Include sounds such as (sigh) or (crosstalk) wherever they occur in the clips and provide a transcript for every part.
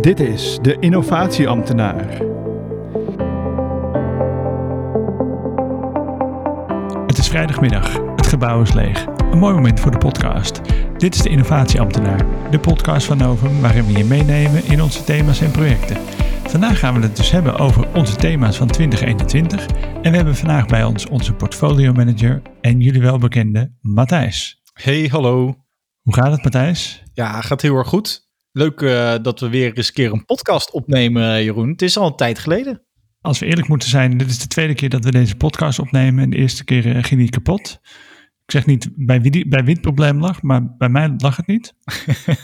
Dit is de Innovatieambtenaar. Het is vrijdagmiddag, het gebouw is leeg. Een mooi moment voor de podcast. Dit is de Innovatieambtenaar, de podcast van Novum waarin we je meenemen in onze thema's en projecten. Vandaag gaan we het dus hebben over onze thema's van 2021 en we hebben vandaag bij ons onze portfolio manager en jullie welbekende Matthijs. Hey, hallo. Hoe gaat het Matthijs? Ja, gaat heel erg goed. Leuk uh, dat we weer eens een keer een podcast opnemen, Jeroen. Het is al een tijd geleden. Als we eerlijk moeten zijn, dit is de tweede keer dat we deze podcast opnemen. En de eerste keer uh, ging niet kapot. Ik zeg niet bij wie, bij wie het probleem lag, maar bij mij lag het niet. (laughs)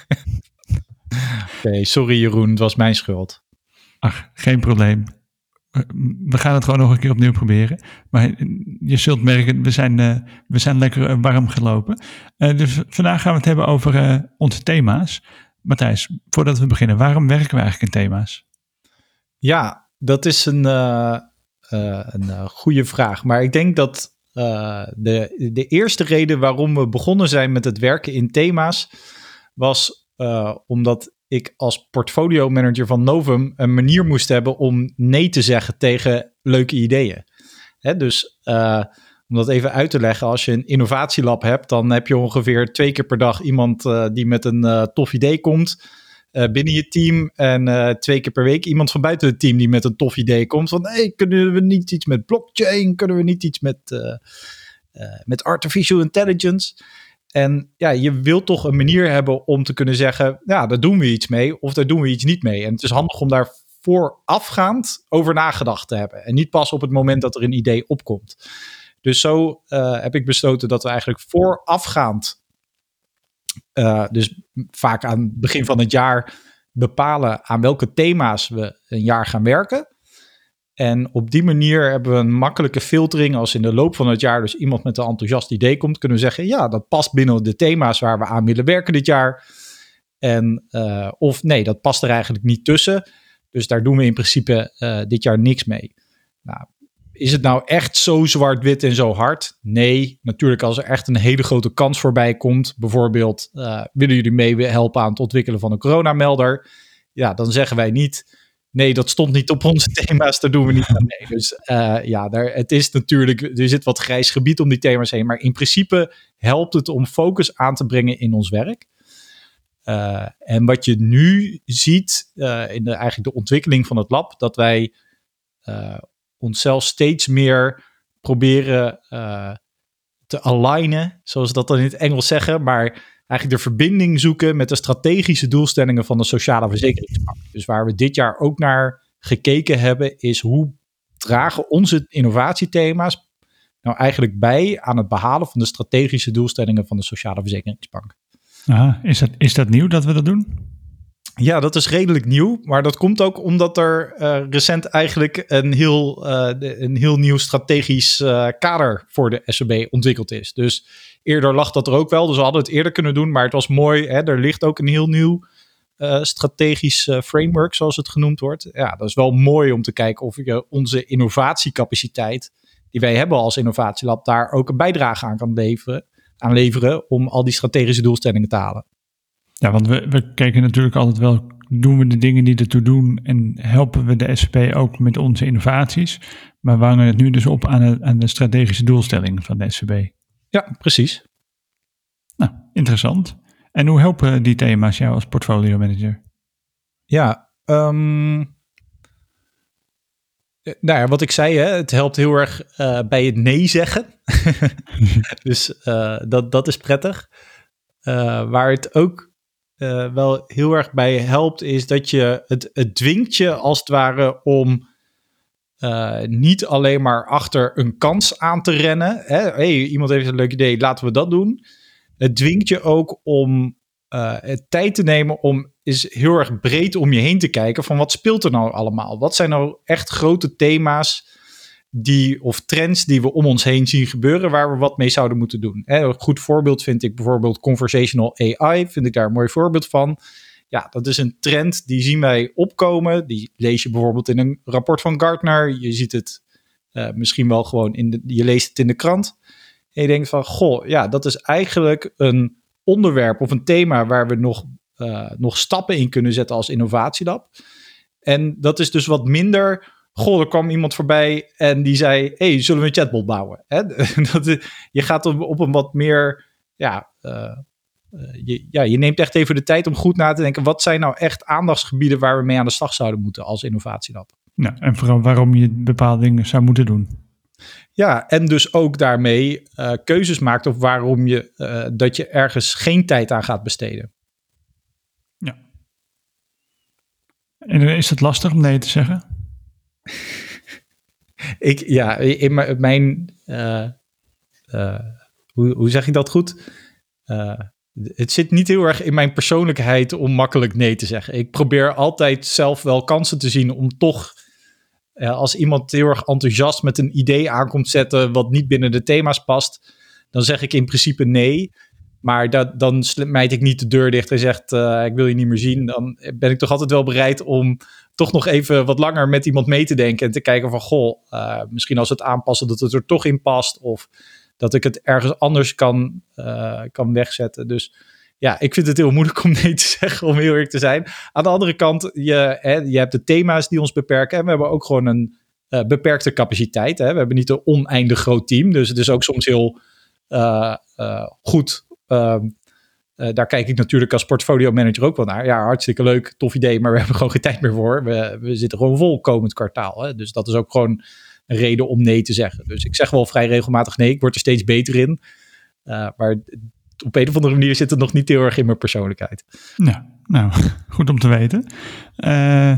Okay, sorry Jeroen, het was mijn schuld. Ach, geen probleem. We gaan het gewoon nog een keer opnieuw proberen. Maar je zult merken, we zijn, uh, we zijn lekker warm gelopen. dus vandaag gaan we het hebben over onze thema's. Matthijs, voordat we beginnen, waarom werken we eigenlijk in thema's? Ja, dat is een, uh, uh, een goede vraag. Maar ik denk dat de, de eerste reden waarom we begonnen zijn met het werken in thema's was omdat ik als portfolio manager van Novum een manier moest hebben om nee te zeggen tegen leuke ideeën. Hè, dus om dat even uit te leggen, als je een innovatielab hebt, dan heb je ongeveer twee keer per dag iemand uh, die met een uh, tof idee komt uh, binnen je team. En twee keer per week iemand van buiten het team die met een tof idee komt. Van hey, kunnen we niet iets met blockchain? Kunnen we niet iets met, met artificial intelligence? En ja, je wilt toch een manier hebben om te kunnen zeggen, ja, daar doen we iets mee of daar doen we iets niet mee. En het is handig om daar voorafgaand over nagedacht te hebben. En niet pas op het moment dat er een idee opkomt. Dus zo uh, heb ik besloten dat we eigenlijk voorafgaand, uh, dus vaak aan het begin van het jaar, bepalen aan welke thema's we een jaar gaan werken. En op die manier hebben we een makkelijke filtering. Als in de loop van het jaar dus iemand met een enthousiast idee komt, kunnen we zeggen: ja, dat past binnen de thema's waar we aan willen werken dit jaar. En, uh, of nee, dat past er eigenlijk niet tussen. Dus daar doen we in principe dit jaar niks mee. Nou, is het nou echt zo zwart-wit en zo hard? Nee, natuurlijk als er echt een hele grote kans voorbij komt. Bijvoorbeeld, uh, willen jullie mee helpen aan het ontwikkelen van een coronamelder? Ja, dan zeggen wij niet, nee, dat stond niet op onze (laughs) thema's, daar doen we niet aan mee. Dus uh, ja, daar, het is natuurlijk, er zit wat grijs gebied om die thema's heen. Maar in principe helpt het om focus aan te brengen in ons werk. Uh, en wat je nu ziet in de, eigenlijk de ontwikkeling van het lab, dat wij onszelf steeds meer proberen uh, te alignen, zoals ze dat dan in het Engels zeggen, maar eigenlijk de verbinding zoeken met de strategische doelstellingen van de sociale verzekeringsbank. Dus waar we dit jaar ook naar gekeken hebben, is hoe dragen onze innovatiethema's nou eigenlijk bij aan het behalen van de strategische doelstellingen van de sociale verzekeringsbank. Is, dat, is dat nieuw dat we dat doen? Ja, dat is redelijk nieuw. Maar dat komt ook omdat er uh, recent eigenlijk een heel, uh, een heel nieuw strategisch uh, kader voor de SEB ontwikkeld is. Dus eerder lag dat er ook wel. Dus we hadden het eerder kunnen doen. Maar het was mooi. Hè? Er ligt ook een heel nieuw strategisch framework, zoals het genoemd wordt. Ja, dat is wel mooi om te kijken of je onze innovatiecapaciteit, die wij hebben als innovatielab, daar ook een bijdrage aan kan leveren, aan leveren om al die strategische doelstellingen te halen. Ja, want we, we kijken natuurlijk altijd wel, doen we de dingen die ertoe doen en helpen we de SVP ook met onze innovaties. Maar we hangen het nu dus op aan de, aan de strategische doelstelling van de SVB. Ja, precies. Nou, interessant. En hoe helpen die thema's jou als portfolio manager? Ja, um, nou ja, wat ik zei, hè, het helpt heel erg uh, bij het nee zeggen. (laughs) (laughs) dus uh, dat, dat is prettig. Uh, waar het ook uh, wel heel erg bij helpt, is dat je het, het dwingt je als het ware om uh, niet alleen maar achter een kans aan te rennen. Hè? Hey, iemand heeft een leuk idee, laten we dat doen. Het dwingt je ook om uh, tijd te nemen om is heel erg breed om je heen te kijken van wat speelt er nou allemaal? Wat zijn nou echt grote thema's die, of trends die we om ons heen zien gebeuren, waar we wat mee zouden moeten doen. een goed voorbeeld vind ik bijvoorbeeld conversational AI, vind ik daar een mooi voorbeeld van. Ja, dat is een trend die zien wij opkomen. Die lees je bijvoorbeeld in een rapport van Gartner. Je ziet het uh, misschien wel gewoon in de, je leest het in de krant. En je denkt van, goh, ja, dat is eigenlijk een onderwerp of een thema waar we nog nog stappen in kunnen zetten als innovatielab. En dat is dus wat minder. Goh, er kwam iemand voorbij en die zei: hey, zullen we een chatbot bouwen? Hè? (laughs) dat, je gaat op, op een wat meer. Ja, je, ja, je neemt echt even de tijd om goed na te denken. Wat zijn nou echt aandachtsgebieden waar we mee aan de slag zouden moeten als innovatielab? Nou, en vooral waarom je bepaalde dingen zou moeten doen. Ja, en dus ook daarmee uh, keuzes maakt op waarom je uh, dat je ergens geen tijd aan gaat besteden. Ja. En is het lastig om nee te zeggen? (laughs) ik, ja, in mijn, uh, hoe, hoe zeg ik dat goed? het zit niet heel erg in mijn persoonlijkheid om makkelijk nee te zeggen. Ik probeer altijd zelf wel kansen te zien om toch als iemand heel erg enthousiast met een idee aankomt zetten wat niet binnen de thema's past, dan zeg ik in principe nee. Maar dat, dan smijt ik niet de deur dicht en zegt ik wil je niet meer zien. Dan ben ik toch altijd wel bereid om toch nog even wat langer met iemand mee te denken. En te kijken van goh, uh, misschien als het aanpassen dat het er toch in past. Of dat ik het ergens anders kan, uh, kan wegzetten. Dus ja, ik vind het heel moeilijk om nee te (laughs) zeggen, om heel eerlijk te zijn. Aan de andere kant, je, hè, je hebt de thema's die ons beperken. En we hebben ook gewoon een uh, beperkte capaciteit. Hè. We hebben niet een oneindig groot team. Dus het is ook soms heel uh, Ehm, daar kijk ik natuurlijk als portfolio manager ook wel naar. Ja, hartstikke leuk, tof idee, maar we (laughs) hebben gewoon geen tijd meer voor. We, we zitten gewoon vol komend kwartaal. Hè. Dus dat is ook gewoon een reden om nee te zeggen. Dus ik zeg wel vrij regelmatig nee. Ik word er steeds beter in. maar op een of andere manier zit het nog niet heel erg in mijn persoonlijkheid. Nou, nou (laughs) goed om te weten. Uh,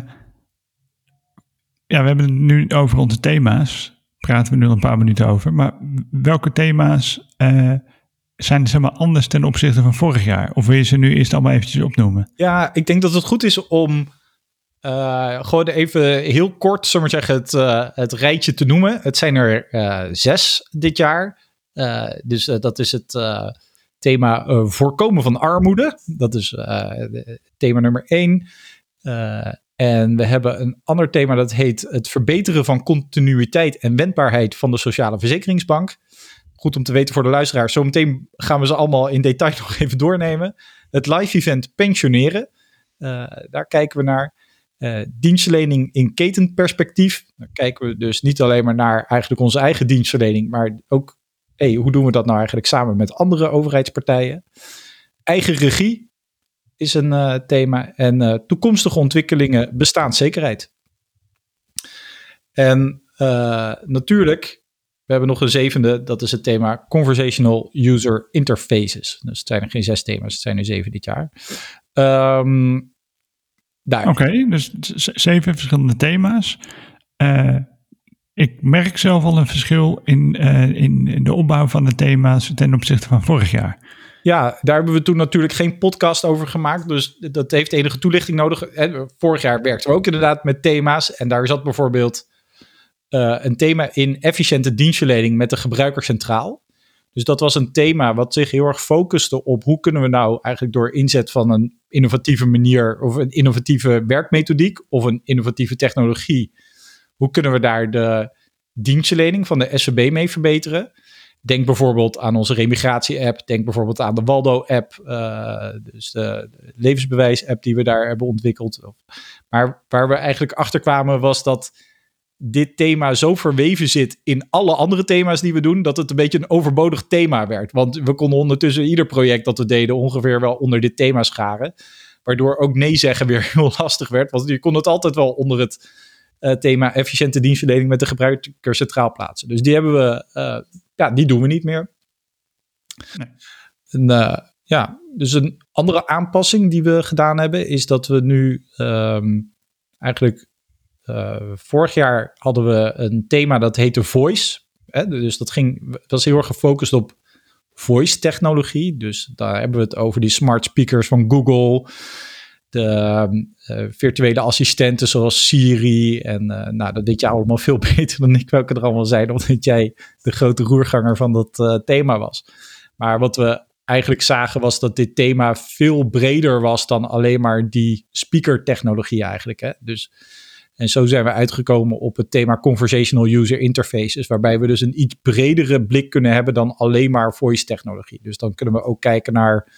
ja, we hebben het nu over onze thema's. Praten we nu een paar minuten over. Maar welke thema's zijn zeg maar anders ten opzichte van vorig jaar? Of wil je ze nu eerst allemaal eventjes opnoemen? Ja, ik denk dat het goed is om uh, gewoon even heel kort, we zeggen, het, uh, het rijtje te noemen. Het zijn er zes dit jaar. dus dat is het thema voorkomen van armoede. Dat is thema nummer één. En we hebben een ander thema dat heet het verbeteren van continuïteit en wendbaarheid van de sociale verzekeringsbank. Goed om te weten voor de luisteraars. Zometeen gaan we ze allemaal in detail (laughs) nog even doornemen. Het live event pensioneren. daar kijken we naar. Uh, dienstverlening in ketenperspectief. Daar kijken we dus niet alleen maar naar eigenlijk onze eigen dienstverlening, maar ook hoe doen we dat nou eigenlijk samen met andere overheidspartijen? Eigen regie is een uh, thema en toekomstige ontwikkelingen bestaanszekerheid. En natuurlijk, we hebben nog een zevende, dat is het thema Conversational User Interfaces. Dus het zijn er geen zes thema's, het zijn er zeven dit jaar. Um, Oké, okay, dus zeven verschillende thema's. Uh, ik merk zelf al een verschil in, uh, in, in, de opbouw van de thema's ten opzichte van vorig jaar. Ja, daar hebben we toen natuurlijk geen podcast over gemaakt. Dus dat heeft enige toelichting nodig. Vorig jaar werkten we ook inderdaad met thema's. En daar zat bijvoorbeeld uh, een thema in efficiënte dienstverlening met de gebruiker centraal. Dus dat was een thema wat zich heel erg focuste op hoe kunnen we nou eigenlijk door inzet van een innovatieve manier of een innovatieve werkmethodiek of een innovatieve technologie hoe kunnen we daar de dienstverlening van de SVB mee verbeteren? Denk bijvoorbeeld aan onze remigratie-app. Denk bijvoorbeeld aan de Waldo-app. Uh, dus de, de levensbewijs-app die we daar hebben ontwikkeld. Maar waar we eigenlijk achter kwamen was dat dit thema zo verweven zit in alle andere thema's die we doen, dat het een beetje een overbodig thema werd. Want we konden ondertussen ieder project dat we deden ongeveer wel onder dit thema scharen. Waardoor ook nee zeggen weer (laughs) heel lastig werd. Want je kon het altijd wel onder het uh, thema efficiënte dienstverlening met de gebruiker centraal plaatsen. Dus die hebben we, uh, ja, die doen we niet meer. Nee. En, uh, ja, dus een andere aanpassing die we gedaan hebben is dat we nu um, eigenlijk vorig jaar hadden we een thema dat heette Voice. Hè? Dus dat ging, was heel erg gefocust op voice technologie. Dus daar hebben we het over die smart speakers van Google de uh, virtuele assistenten zoals Siri. En nou, dat deed jij allemaal veel (laughs) beter dan ik welke er allemaal zijn, omdat jij de grote roerganger van dat thema was. Maar wat we eigenlijk zagen was dat dit thema veel breder was dan alleen maar die speaker-technologie eigenlijk. Hè? Dus, en zo zijn we uitgekomen op het thema Conversational User Interfaces, waarbij we dus een iets bredere blik kunnen hebben dan alleen maar voice-technologie. Dus dan kunnen we ook kijken naar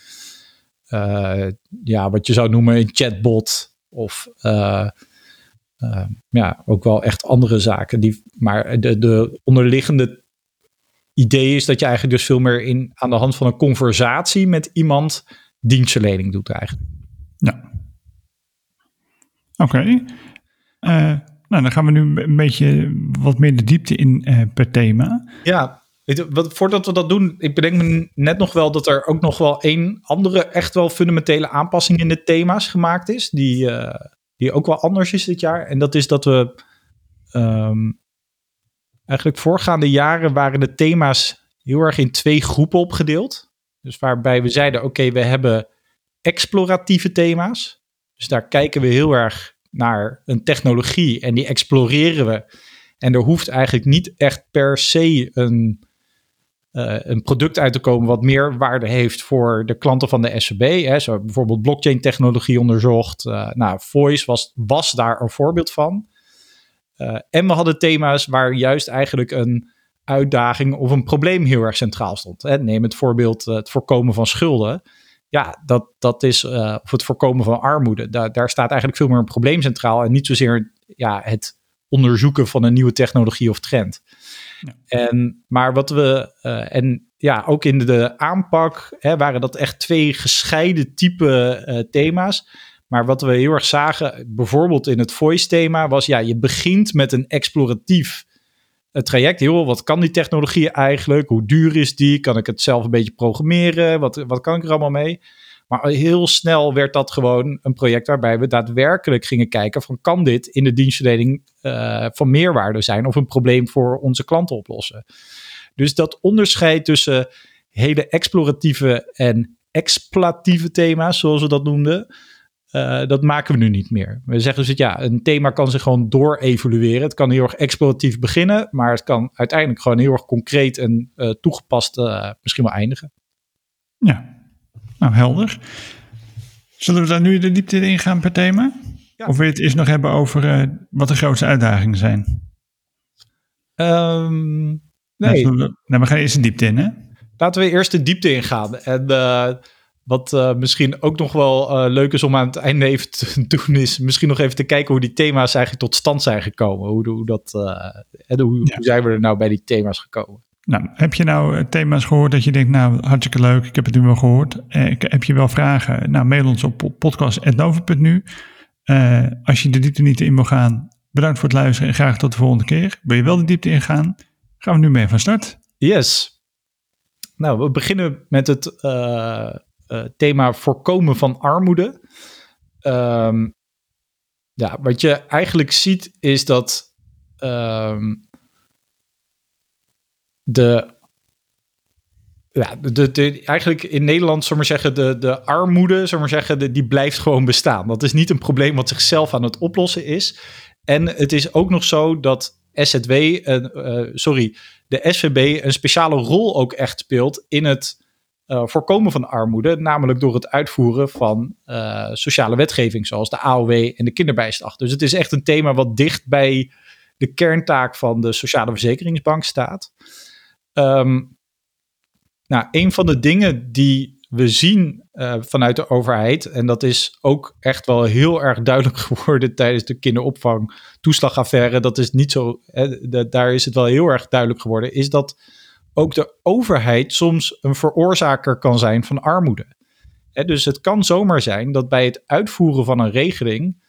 ja, wat je zou noemen een chatbot of ja, ook wel echt andere zaken. Die, maar de, de onderliggende idee is dat je eigenlijk dus veel meer in, aan de hand van een conversatie met iemand dienstverlening doet eigenlijk. Ja. Oké. Nou, dan gaan we nu een beetje wat meer de diepte in uh, per thema. Ja, wat, voordat we dat doen, ik bedenk me net nog wel dat er ook nog wel één andere echt wel fundamentele aanpassing in de thema's gemaakt is, die, uh, die ook wel anders is dit jaar. En dat is dat we um, eigenlijk voorgaande jaren waren de thema's heel erg in twee groepen opgedeeld. Dus waarbij we zeiden, oké, we hebben exploratieve thema's. Dus daar kijken we heel erg naar een technologie en die exploreren we. En er hoeft eigenlijk niet echt per se een, uh, een product uit te komen wat meer waarde heeft voor de klanten van de SCB. Hè. Zo bijvoorbeeld blockchain technologie onderzocht. Uh, nou, Voice was, was daar een voorbeeld van. Uh, en we hadden thema's waar juist eigenlijk een uitdaging of een probleem heel erg centraal stond. Hè. Neem het voorbeeld het voorkomen van schulden ja, dat, dat is, uh, of het voorkomen van armoede. Daar, daar staat eigenlijk veel meer een probleem centraal en niet zozeer ja, het onderzoeken van een nieuwe technologie of trend. Ja. En, maar wat we, uh, en ja, ook in de aanpak hè, waren dat echt twee gescheiden type uh, thema's. Maar wat we heel erg zagen, bijvoorbeeld in het voice-thema, was ja, je begint met een exploratief het traject. Heel, wat kan die technologie eigenlijk? Hoe duur is die? Kan ik het zelf een beetje programmeren? Wat, wat kan ik er allemaal mee? Maar heel snel werd dat gewoon een project waarbij we daadwerkelijk gingen kijken van kan dit in de dienstverlening uh, van meerwaarde zijn of een probleem voor onze klanten oplossen. Dus dat onderscheid tussen hele exploratieve en exploitieve thema's, zoals we dat noemden, uh, dat maken we nu niet meer. We zeggen dus ja, een thema kan zich gewoon door-evolueren. Het kan heel erg exploratief beginnen, maar het kan uiteindelijk gewoon heel erg concreet en uh, toegepast uh, misschien wel eindigen. Ja, nou helder. Zullen we daar nu de diepte in gaan per thema? Ja. Of wil je het eerst nog hebben over wat de grootste uitdagingen zijn? Um, nee. Nou, we, nou, we gaan eerst de diepte in, hè? Laten we eerst de diepte ingaan. En wat uh, misschien ook nog wel uh, leuk is om aan het einde even te (laughs) doen, is misschien nog even te kijken hoe die thema's eigenlijk tot stand zijn gekomen. Hoe, hoe, dat, uh, hoe, ja. hoe zijn we er nou bij die thema's gekomen? Nou, heb je nou thema's gehoord dat je denkt, nou, hartstikke leuk, ik heb het nu wel gehoord. heb je wel vragen? Nou, mail ons op podcast.nova.nu. als je de diepte niet in wil gaan, bedankt voor het luisteren en graag tot de volgende keer. Wil je wel de diepte ingaan? Gaan we nu mee van start. Yes. Nou, we beginnen met het thema voorkomen van armoede. Um, ja, wat je eigenlijk ziet is dat um, de, ja, de, de, eigenlijk in Nederland, zullen we zeggen, de, de armoede, zullen we zeggen, de, die blijft gewoon bestaan. Dat is niet een probleem wat zichzelf aan het oplossen is. En het is ook nog zo dat SZW, uh, uh, sorry, de SVB een speciale rol ook echt speelt in het uh, voorkomen van armoede, namelijk door het uitvoeren van uh, sociale wetgeving, zoals de AOW en de kinderbijslag. Dus het is echt een thema wat dicht bij de kerntaak van de Sociale Verzekeringsbank staat. Um, nou, een van de dingen die we zien uh, vanuit de overheid, en dat is ook echt wel heel erg duidelijk (laughs) geworden tijdens de kinderopvang toeslagaffaire, dat is niet zo, hè, daar is het wel heel erg duidelijk geworden, is dat ook de overheid soms een veroorzaker kan zijn van armoede. dus het kan zomaar zijn dat bij het uitvoeren van een regeling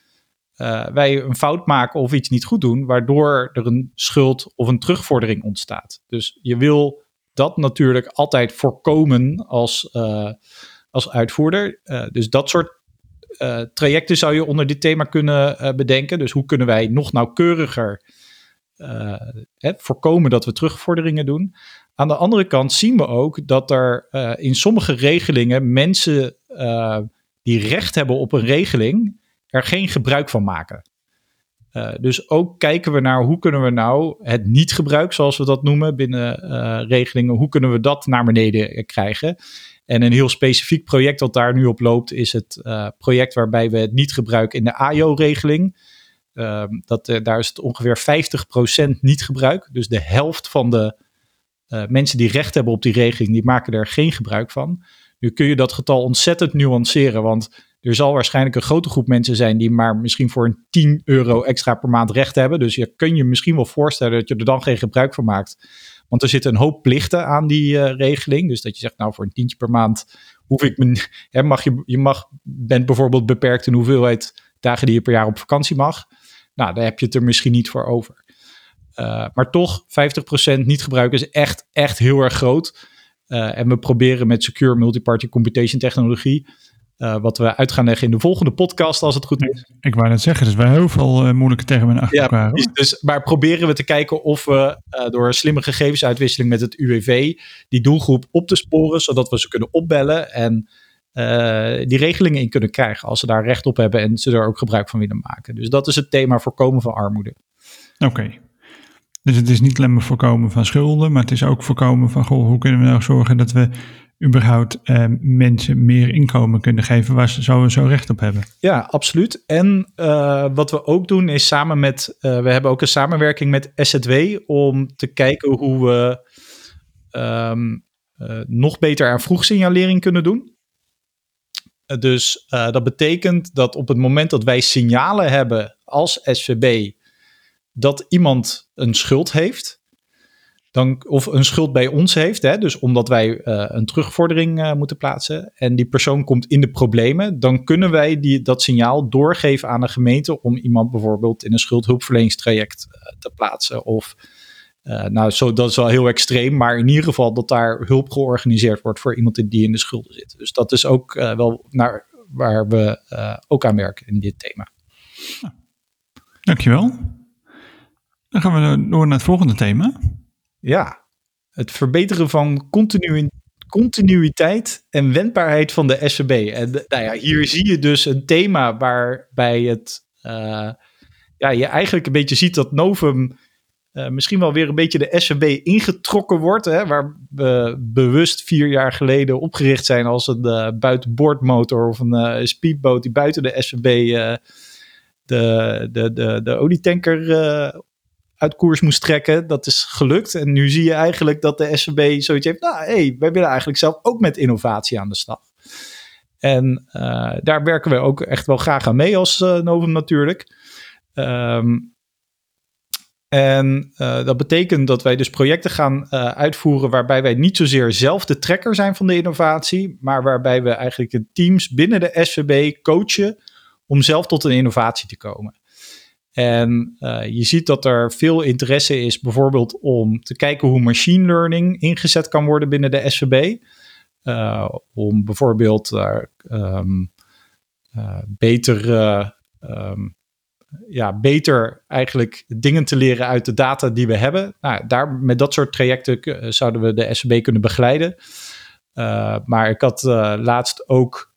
uh, wij een fout maken of iets niet goed doen, waardoor er een schuld of een terugvordering ontstaat. Dus je wil dat natuurlijk altijd voorkomen als, uh, als uitvoerder. Uh, dus dat soort trajecten zou je onder dit thema kunnen bedenken. Dus hoe kunnen wij nog nauwkeuriger voorkomen dat we terugvorderingen doen? Aan de andere kant zien we ook dat er uh, in sommige regelingen mensen uh, die recht hebben op een regeling er geen gebruik van maken. Uh, dus ook kijken we naar hoe kunnen we nou het niet-gebruik, zoals we dat noemen binnen regelingen, hoe kunnen we dat naar beneden krijgen. En een heel specifiek project dat daar nu op loopt is het project waarbij we het niet-gebruik in de AIO-regeling, ehm, dat, daar is het ongeveer 50% niet-gebruik, dus de helft van de uh, mensen die recht hebben op die regeling, die maken er geen gebruik van. Nu kun je dat getal ontzettend nuanceren, want er zal waarschijnlijk een grote groep mensen zijn die maar misschien voor een 10 euro extra per maand recht hebben. Dus je kun je misschien wel voorstellen dat je er dan geen gebruik van maakt. Want er zitten een hoop plichten aan die uh, regeling. Dus dat je zegt, nou voor een tientje per maand hoef ik me, (laughs) hè, mag je, je mag, bent bijvoorbeeld beperkt in hoeveelheid dagen die je per jaar op vakantie mag. Nou, daar heb je het er misschien niet voor over. Uh, maar toch, 50% niet gebruiken is echt, echt heel erg groot. Uh, en we proberen met secure multiparty computation technologie uh, wat we uit gaan leggen in de volgende podcast, als het goed is. Ik wou net zeggen, dus wij heel veel moeilijke termen achter ja, elkaar. Dus, maar proberen we te kijken of we door slimme gegevensuitwisseling met het UWV die doelgroep op te sporen, zodat we ze kunnen opbellen en die regelingen in kunnen krijgen als ze daar recht op hebben en ze er ook gebruik van willen maken. Dus dat is het thema voorkomen van armoede. Oké. Okay. Dus het is niet alleen maar voorkomen van schulden, maar het is ook voorkomen van goh, hoe kunnen we nou zorgen dat we überhaupt eh, mensen meer inkomen kunnen geven waar ze sowieso recht op hebben. Ja, absoluut. En uh, wat we ook doen is samen met, uh, we hebben ook een samenwerking met SZW om te kijken hoe we um, nog beter aan vroegsignalering kunnen doen. Dus dat betekent dat op het moment dat wij signalen hebben als SVB dat iemand een schuld heeft, dan, of een schuld bij ons heeft, hè, dus omdat wij uh, een terugvordering uh, moeten plaatsen en die persoon komt in de problemen, dan kunnen wij die, dat signaal doorgeven aan de gemeente om iemand bijvoorbeeld in een schuldhulpverleningstraject uh, te plaatsen. Of, nou, zo, dat is wel heel extreem, maar in ieder geval dat daar hulp georganiseerd wordt voor iemand die in de schulden zit. Dus dat is ook wel naar, waar we ook aan werken in dit thema. Dankjewel. Dan gaan we door naar het volgende thema. Ja, het verbeteren van continu continuïteit en wendbaarheid van de SVB. En nou ja, hier zie je dus een thema waarbij het, uh, ja, je eigenlijk een beetje ziet dat Novum uh, misschien wel weer een beetje de SVB ingetrokken wordt. Hè, waar we bewust vier jaar geleden opgericht zijn als een uh, buitenboordmotor of een speedboot die buiten de SVB de, de, de, de olietanker uit koers moest trekken. Dat is gelukt. En nu zie je eigenlijk dat de SVB zoiets heeft. Nou, hey, wij willen eigenlijk zelf ook met innovatie aan de slag. En uh, daar werken we ook echt wel graag aan mee als uh, Novum natuurlijk. Um, en uh, dat betekent dat wij dus projecten gaan uitvoeren waarbij wij niet zozeer zelf de trekker zijn van de innovatie, maar waarbij we eigenlijk de teams binnen de SVB coachen om zelf tot een innovatie te komen. En uh, je ziet dat er veel interesse is, bijvoorbeeld om te kijken hoe machine learning ingezet kan worden binnen de SVB. Uh, om bijvoorbeeld uh, um, beter, um, ja, beter eigenlijk dingen te leren uit de data die we hebben. Nou, daar, met dat soort trajecten zouden we de SVB kunnen begeleiden. maar ik had laatst ook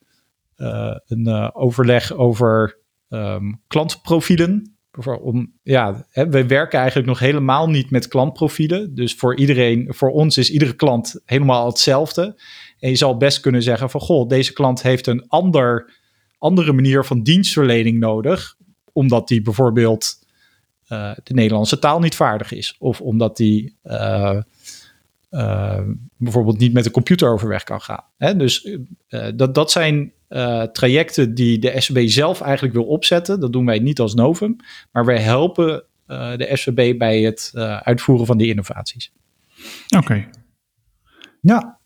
een overleg over um, klantprofielen om, ja, hè, we werken eigenlijk nog helemaal niet met klantprofielen. Dus voor iedereen, voor ons is iedere klant helemaal hetzelfde. En je zal best kunnen zeggen van, goh, deze klant heeft een ander, andere manier van dienstverlening nodig. Omdat die bijvoorbeeld uh, de Nederlandse taal niet vaardig is. Of omdat die uh, uh, bijvoorbeeld niet met de computer overweg kan gaan. Hè? Dus dat, dat zijn uh, trajecten die de SVB zelf eigenlijk wil opzetten. Dat doen wij niet als Novum, maar wij helpen uh, de SVB bij het uh, uitvoeren van die innovaties. Oké. Okay. Ja.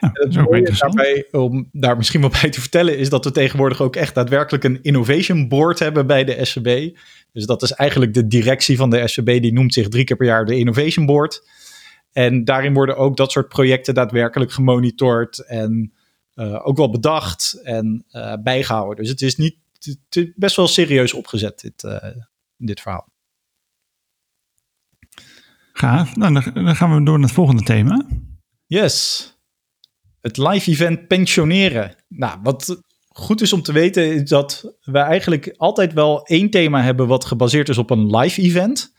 ja het mooie daarbij, om daar misschien wel (laughs) bij te vertellen, is dat we tegenwoordig ook echt daadwerkelijk een innovation board hebben bij de SVB. Dus dat is eigenlijk de directie van de SVB, die noemt zich drie keer per jaar de innovation board. En daarin worden ook dat soort projecten daadwerkelijk gemonitord en uh, ook wel bedacht en uh, bijgehouden. Dus het is niet het is best wel serieus opgezet, dit, uh, dit verhaal. Gaaf. Nou, dan, gaan we door naar het volgende thema. Yes. Het live event pensioneren. Nou, wat goed is om te weten is dat we eigenlijk altijd wel één thema hebben wat gebaseerd is op een live event.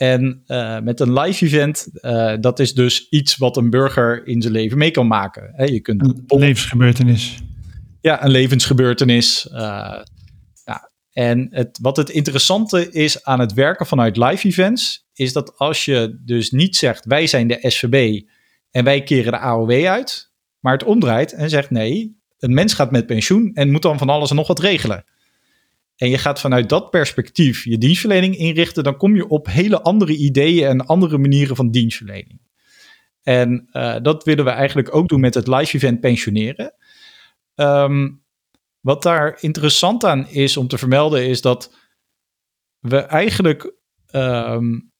En uh, met een live event, uh, dat is dus iets wat een burger in zijn leven mee kan maken. Je kunt een levensgebeurtenis. Ja, een levensgebeurtenis. Uh, ja. En het, wat het interessante is aan het werken vanuit live events, is dat als je dus niet zegt wij zijn de SVB en wij keren de AOW uit, maar het omdraait en zegt nee, een mens gaat met pensioen en moet dan van alles en nog wat regelen. En je gaat vanuit dat perspectief je dienstverlening inrichten, dan kom je op hele andere ideeën en andere manieren van dienstverlening. En uh, dat willen we eigenlijk ook doen met het live event pensioneren. Um, wat daar interessant aan is om te vermelden, is dat we eigenlijk. Um,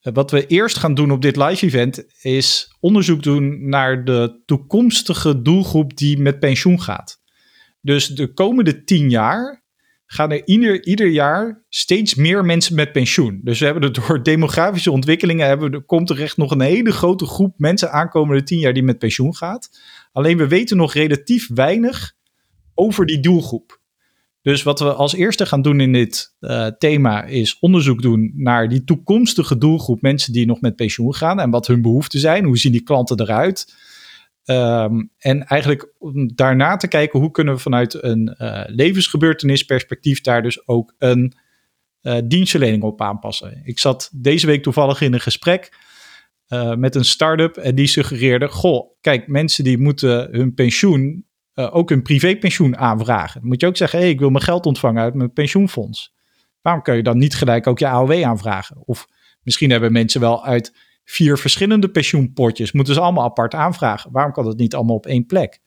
wat we eerst gaan doen op dit live event is onderzoek doen naar de toekomstige doelgroep die met pensioen gaat. Dus de komende tien jaar gaan er ieder, jaar steeds meer mensen met pensioen. Dus we hebben er door demografische ontwikkelingen hebben, er komt er echt nog een hele grote groep mensen aankomende tien jaar die met pensioen gaat. Alleen we weten nog relatief weinig over die doelgroep. Dus wat we als eerste gaan doen in dit uh, thema is onderzoek doen naar die toekomstige doelgroep mensen die nog met pensioen gaan en wat hun behoeften zijn. Hoe zien die klanten eruit? Um, en eigenlijk om daarna te kijken hoe kunnen we vanuit een uh, levensgebeurtenisperspectief daar dus ook een uh, dienstverlening op aanpassen. Ik zat deze week toevallig in een gesprek uh, met een start-up en die suggereerde: Goh, kijk, mensen die moeten hun pensioen, ook hun privépensioen aanvragen. Dan moet je ook zeggen: hé, hey, ik wil mijn geld ontvangen uit mijn pensioenfonds. Waarom kun je dan niet gelijk ook je AOW aanvragen? Of misschien hebben mensen wel uit vier verschillende pensioenpotjes. Moeten ze allemaal apart aanvragen. Waarom kan dat niet allemaal op één plek?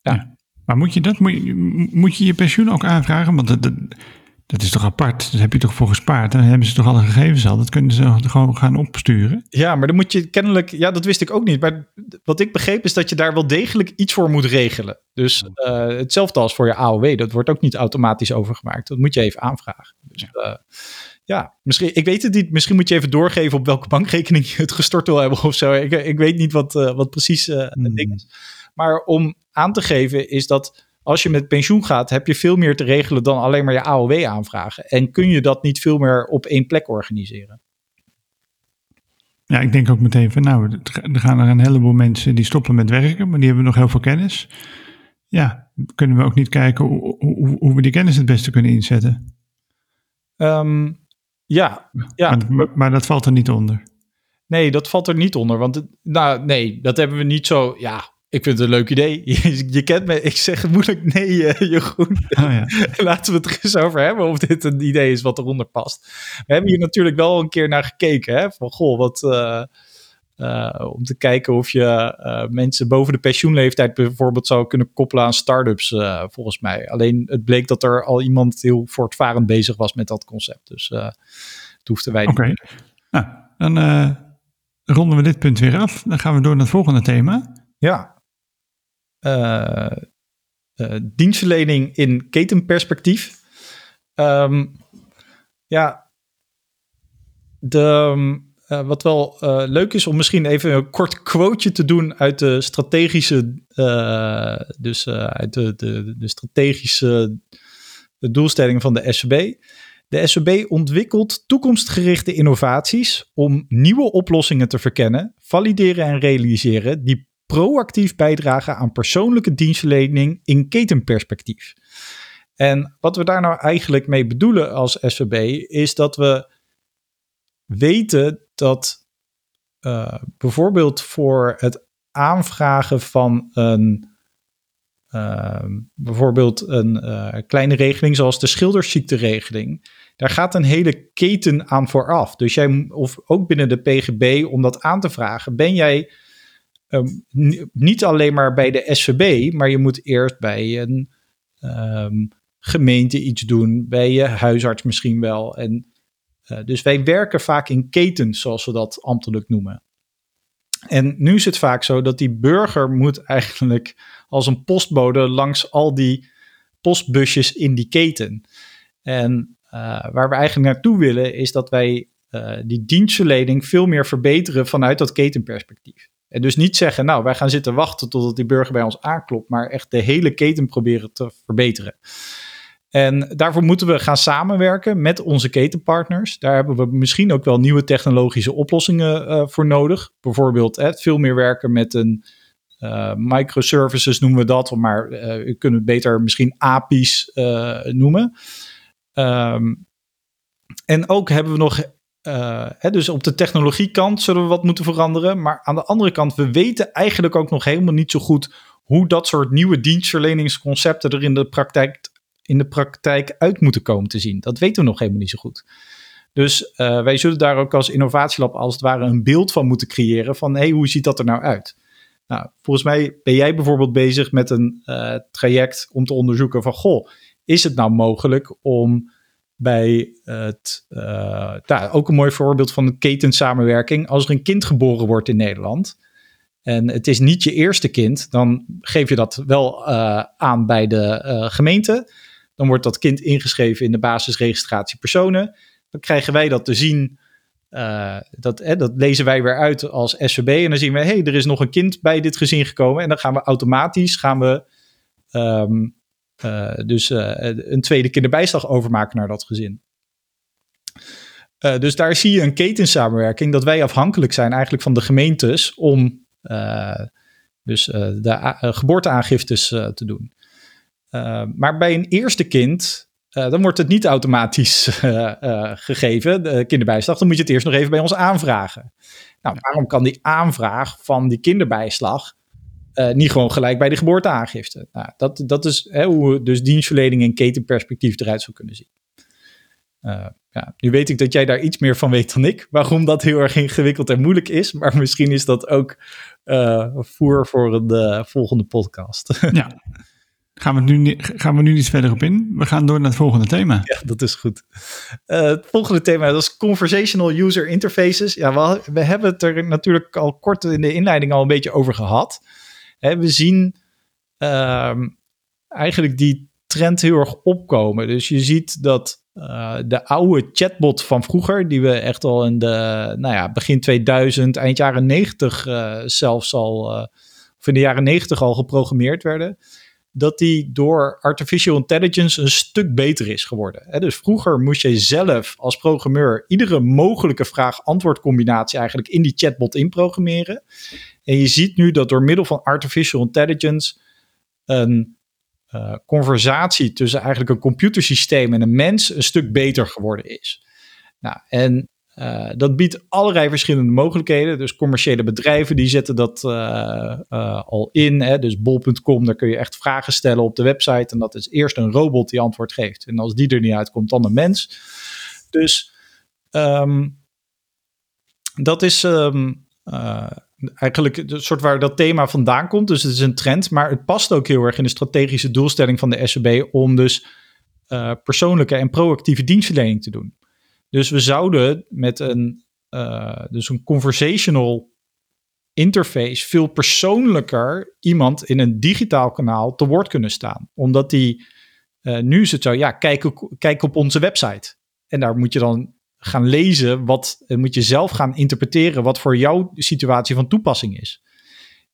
Ja. ja maar moet je, dat, moet, je, moet je je pensioen ook aanvragen? Want dat, dat, dat is toch apart? Daar heb je toch voor gespaard? Dan hebben ze toch alle gegevens al? Dat kunnen ze gewoon gaan opsturen? Ja, maar dan moet je kennelijk... Ja, dat wist ik ook niet. Maar wat ik begreep is dat je daar wel degelijk iets voor moet regelen. Dus uh, hetzelfde als voor je AOW. Dat wordt ook niet automatisch overgemaakt. Dat moet je even aanvragen. Dus, uh, ja, misschien, ik weet het niet. Misschien moet je even doorgeven op welke bankrekening je het gestort wil hebben of zo. Ik, ik weet niet wat, uh, wat precies uh, het ding is. Maar om aan te geven is dat als je met pensioen gaat, heb je veel meer te regelen dan alleen maar je AOW aanvragen. En kun je dat niet veel meer op één plek organiseren. Ja, ik denk ook meteen van nou, er gaan er een heleboel mensen die stoppen met werken, maar die hebben nog heel veel kennis. Ja, kunnen we ook niet kijken hoe, hoe, hoe we die kennis het beste kunnen inzetten? Um, ja, ja. Maar, maar, dat valt er niet onder. Nee, dat valt er niet onder. Want het, nou, nee, dat hebben we niet zo. Ja, ik vind het een leuk idee. (laughs) Je, je kent me, ik zeg moeilijk nee, uh, Jeroen. Oh, ja. (laughs) Laten we het er eens over hebben of dit een idee is wat eronder past. We hebben hier natuurlijk wel een keer naar gekeken. Hè? Van goh, wat. Uh, uh, om te kijken of je uh, mensen boven de pensioenleeftijd bijvoorbeeld zou kunnen koppelen aan start-ups, uh, volgens mij. Alleen het bleek dat er al iemand heel voortvarend bezig was met dat concept. Dus het hoefden wij niet. Oké, nou, dan ronden we dit punt weer af. Dan gaan we door naar het volgende thema. Ja. dienstverlening in ketenperspectief. Um, ja, de, uh, wat wel uh, leuk is om misschien even een kort quoteje te doen uit de strategische, uh, dus uit de, de, de strategische doelstelling van de SCB. De SCB ontwikkelt toekomstgerichte innovaties om nieuwe oplossingen te verkennen, valideren en realiseren die proactief bijdragen aan persoonlijke dienstverlening in ketenperspectief. En wat we daar nou eigenlijk mee bedoelen als SCB is dat we weten dat uh, bijvoorbeeld voor het aanvragen van een uh, bijvoorbeeld een uh, kleine regeling zoals de schildersziekteregeling, daar gaat een hele keten aan vooraf. Dus jij, of ook binnen de PGB, om dat aan te vragen, ben jij um, niet alleen maar bij de SVB, maar je moet eerst bij een um, gemeente iets doen, bij je huisarts misschien wel. En uh, dus wij werken vaak in ketens, zoals we dat ambtelijk noemen. En nu is het vaak zo dat die burger moet eigenlijk als een postbode langs al die postbusjes in die keten. En uh, waar we eigenlijk naartoe willen is dat wij uh, die dienstverlening veel meer verbeteren vanuit dat ketenperspectief. En dus niet zeggen, nou, wij gaan zitten wachten totdat die burger bij ons aanklopt, maar echt de hele keten proberen te verbeteren. En daarvoor moeten we gaan samenwerken met onze ketenpartners. Daar hebben we misschien ook wel nieuwe technologische oplossingen uh, voor nodig. Bijvoorbeeld uh, veel meer werken met een uh, microservices noemen we dat, maar we kunnen het beter misschien API's noemen. Um, en ook hebben we nog hè, dus op de technologiekant zullen we wat moeten veranderen. Maar aan de andere kant, we weten eigenlijk ook nog helemaal niet zo goed hoe dat soort nieuwe dienstverleningsconcepten er in de praktijk, in de praktijk uit moeten komen te zien. Dat weten we nog helemaal niet zo goed. Dus uh, wij zullen daar ook als innovatielab als het ware een beeld van moeten creëren van hey, hoe ziet dat er nou uit? Nou, volgens mij ben jij bijvoorbeeld bezig met een uh, traject om te onderzoeken van goh, is het nou mogelijk om bij het, uh, nou, ook een mooi voorbeeld van een ketensamenwerking, als er een kind geboren wordt in Nederland en het is niet je eerste kind, dan geef je dat wel aan bij de gemeente. Dan wordt dat kind ingeschreven in de basisregistratie personen dan krijgen wij dat te zien. Uh, dat, dat lezen wij weer uit als SVB. En dan zien we, hé, hey, er is nog een kind bij dit gezin gekomen. En dan gaan we automatisch gaan we, um, uh, dus uh, een tweede kinderbijslag overmaken naar dat gezin. dus daar zie je een ketensamenwerking dat wij afhankelijk zijn eigenlijk van de gemeentes om dus de geboorteaangiftes te doen. Maar bij een eerste kind uh, dan wordt het niet automatisch uh, (laughs) uh, gegeven, de kinderbijslag. Dan moet je het eerst nog even bij ons aanvragen. Nou, waarom kan die aanvraag van die kinderbijslag niet gewoon gelijk bij de geboorteaangifte? Nou, dat, dat is hè, hoe dus dienstverlening en ketenperspectief eruit zou kunnen zien. ja, nu weet ik dat jij daar iets meer van weet dan ik, waarom dat heel erg ingewikkeld en moeilijk is. Maar misschien is dat ook voer voor de volgende podcast. (laughs) Ja. Gaan we, nu, gaan we nu niet verder op in? We gaan door naar het volgende thema. Ja, dat is goed. Uh, het volgende thema dat is Conversational User Interfaces. Ja, we, hebben het er natuurlijk al kort in de inleiding al een beetje over gehad. Hè, we zien uh, eigenlijk die trend heel erg opkomen. Dus je ziet dat uh, de oude chatbot van vroeger, die we echt al in de nou ja, begin 2000, eind jaren 90 uh, zelfs al, of in de jaren 90 al geprogrammeerd werden dat die door artificial intelligence een stuk beter is geworden. dus vroeger moest je zelf als programmeur iedere mogelijke vraag-antwoord combinatie eigenlijk in die chatbot inprogrammeren. En je ziet nu dat door middel van artificial intelligence een uh, conversatie tussen eigenlijk een computersysteem en een mens een stuk beter geworden is. Nou, en uh, dat biedt allerlei verschillende mogelijkheden. Dus commerciële bedrijven die zetten dat uh, uh, al in. Hè. Dus bol.com, daar kun je echt vragen stellen op de website. En dat is eerst een robot die antwoord geeft. En als die er niet uitkomt, dan een mens. Dus um, dat is um, eigenlijk het soort waar dat thema vandaan komt. Dus het is een trend. Maar het past ook heel erg in de strategische doelstelling van de SEB om dus persoonlijke en proactieve dienstverlening te doen. Dus we zouden met een, uh, dus een conversational interface veel persoonlijker iemand in een digitaal kanaal te woord kunnen staan. Omdat die, uh, nu is het zo, ja, kijk, kijk op onze website. En daar moet je dan gaan lezen, wat moet je zelf gaan interpreteren wat voor jouw situatie van toepassing is.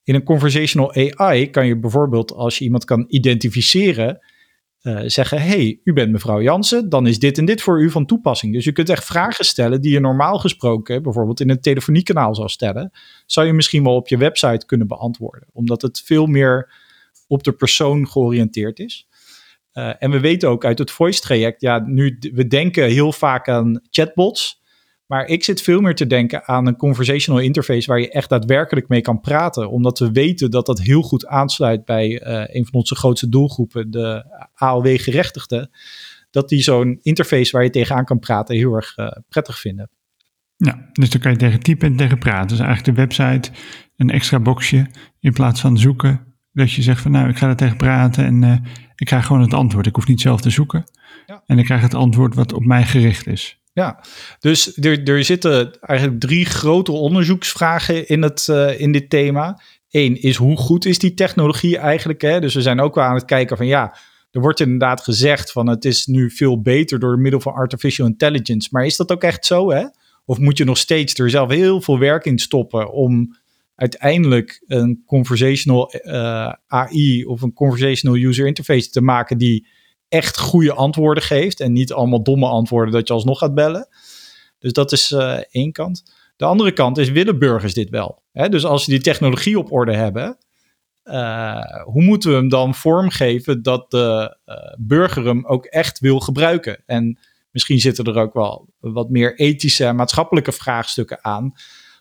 In een conversational AI kan je bijvoorbeeld, als je iemand kan identificeren, uh, zeggen: hey, u bent mevrouw Jansen, dan is dit en dit voor u van toepassing. Dus je kunt echt vragen stellen die je normaal gesproken, bijvoorbeeld in een telefoniekanaal zou stellen, zou je misschien wel op je website kunnen beantwoorden, omdat het veel meer op de persoon georiënteerd is. Uh, en we weten ook uit het voice-traject, ja, nu we denken heel vaak aan chatbots. Maar ik zit veel meer te denken aan een conversational interface waar je echt daadwerkelijk mee kan praten. Omdat we weten dat dat heel goed aansluit bij uh, een van onze grootste doelgroepen, de AOW-gerechtigden. Dat die zo'n interface waar je tegenaan kan praten heel erg uh, prettig vinden. Ja, dus dan kan je tegen typen en tegen praten. Dus eigenlijk de website, een extra boxje in plaats van zoeken. Dat je zegt van nou, ik ga er tegen praten en uh, ik krijg gewoon het antwoord. Ik hoef niet zelf te zoeken. Ja. En ik krijg het antwoord wat op mij gericht is. Ja, dus er, er zitten eigenlijk drie grote onderzoeksvragen in, het, uh, in dit thema. Eén is hoe goed is die technologie eigenlijk? Hè? Dus we zijn ook wel aan het kijken van ja, er wordt inderdaad gezegd van het is nu veel beter door middel van artificial intelligence. Maar is dat ook echt zo? Hè? Of moet je nog steeds er zelf heel veel werk in stoppen om uiteindelijk een conversational uh, AI of een conversational user interface te maken die echt goede antwoorden geeft en niet allemaal domme antwoorden dat je alsnog gaat bellen. Dus dat is uh, één kant. De andere kant is, willen burgers dit wel? Hè? Dus als ze die technologie op orde hebben, uh, hoe moeten we hem dan vormgeven dat de uh, burger hem ook echt wil gebruiken? En misschien zitten er ook wel wat meer ethische en maatschappelijke vraagstukken aan.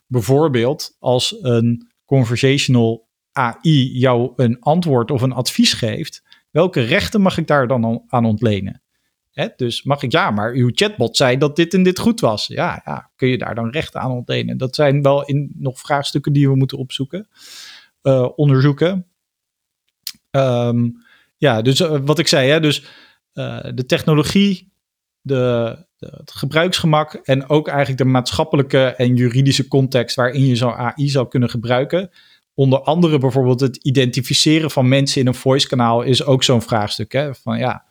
Bijvoorbeeld als een conversational AI jou een antwoord of een advies geeft, welke rechten mag ik daar dan aan ontlenen? Dus mag ik, ja, maar uw chatbot zei dat dit en dit goed was. Ja, ja, kun je daar dan rechten aan ontlenen? Dat zijn wel in, nog vraagstukken die we moeten opzoeken, uh, onderzoeken. Um, ja, dus uh, wat ik zei, hè, dus uh, de technologie, de, de, het gebruiksgemak en ook eigenlijk de maatschappelijke en juridische context waarin je zo'n AI zou kunnen gebruiken. Onder andere bijvoorbeeld het identificeren van mensen in een voice kanaal is ook zo'n vraagstuk. Hè? Van ja,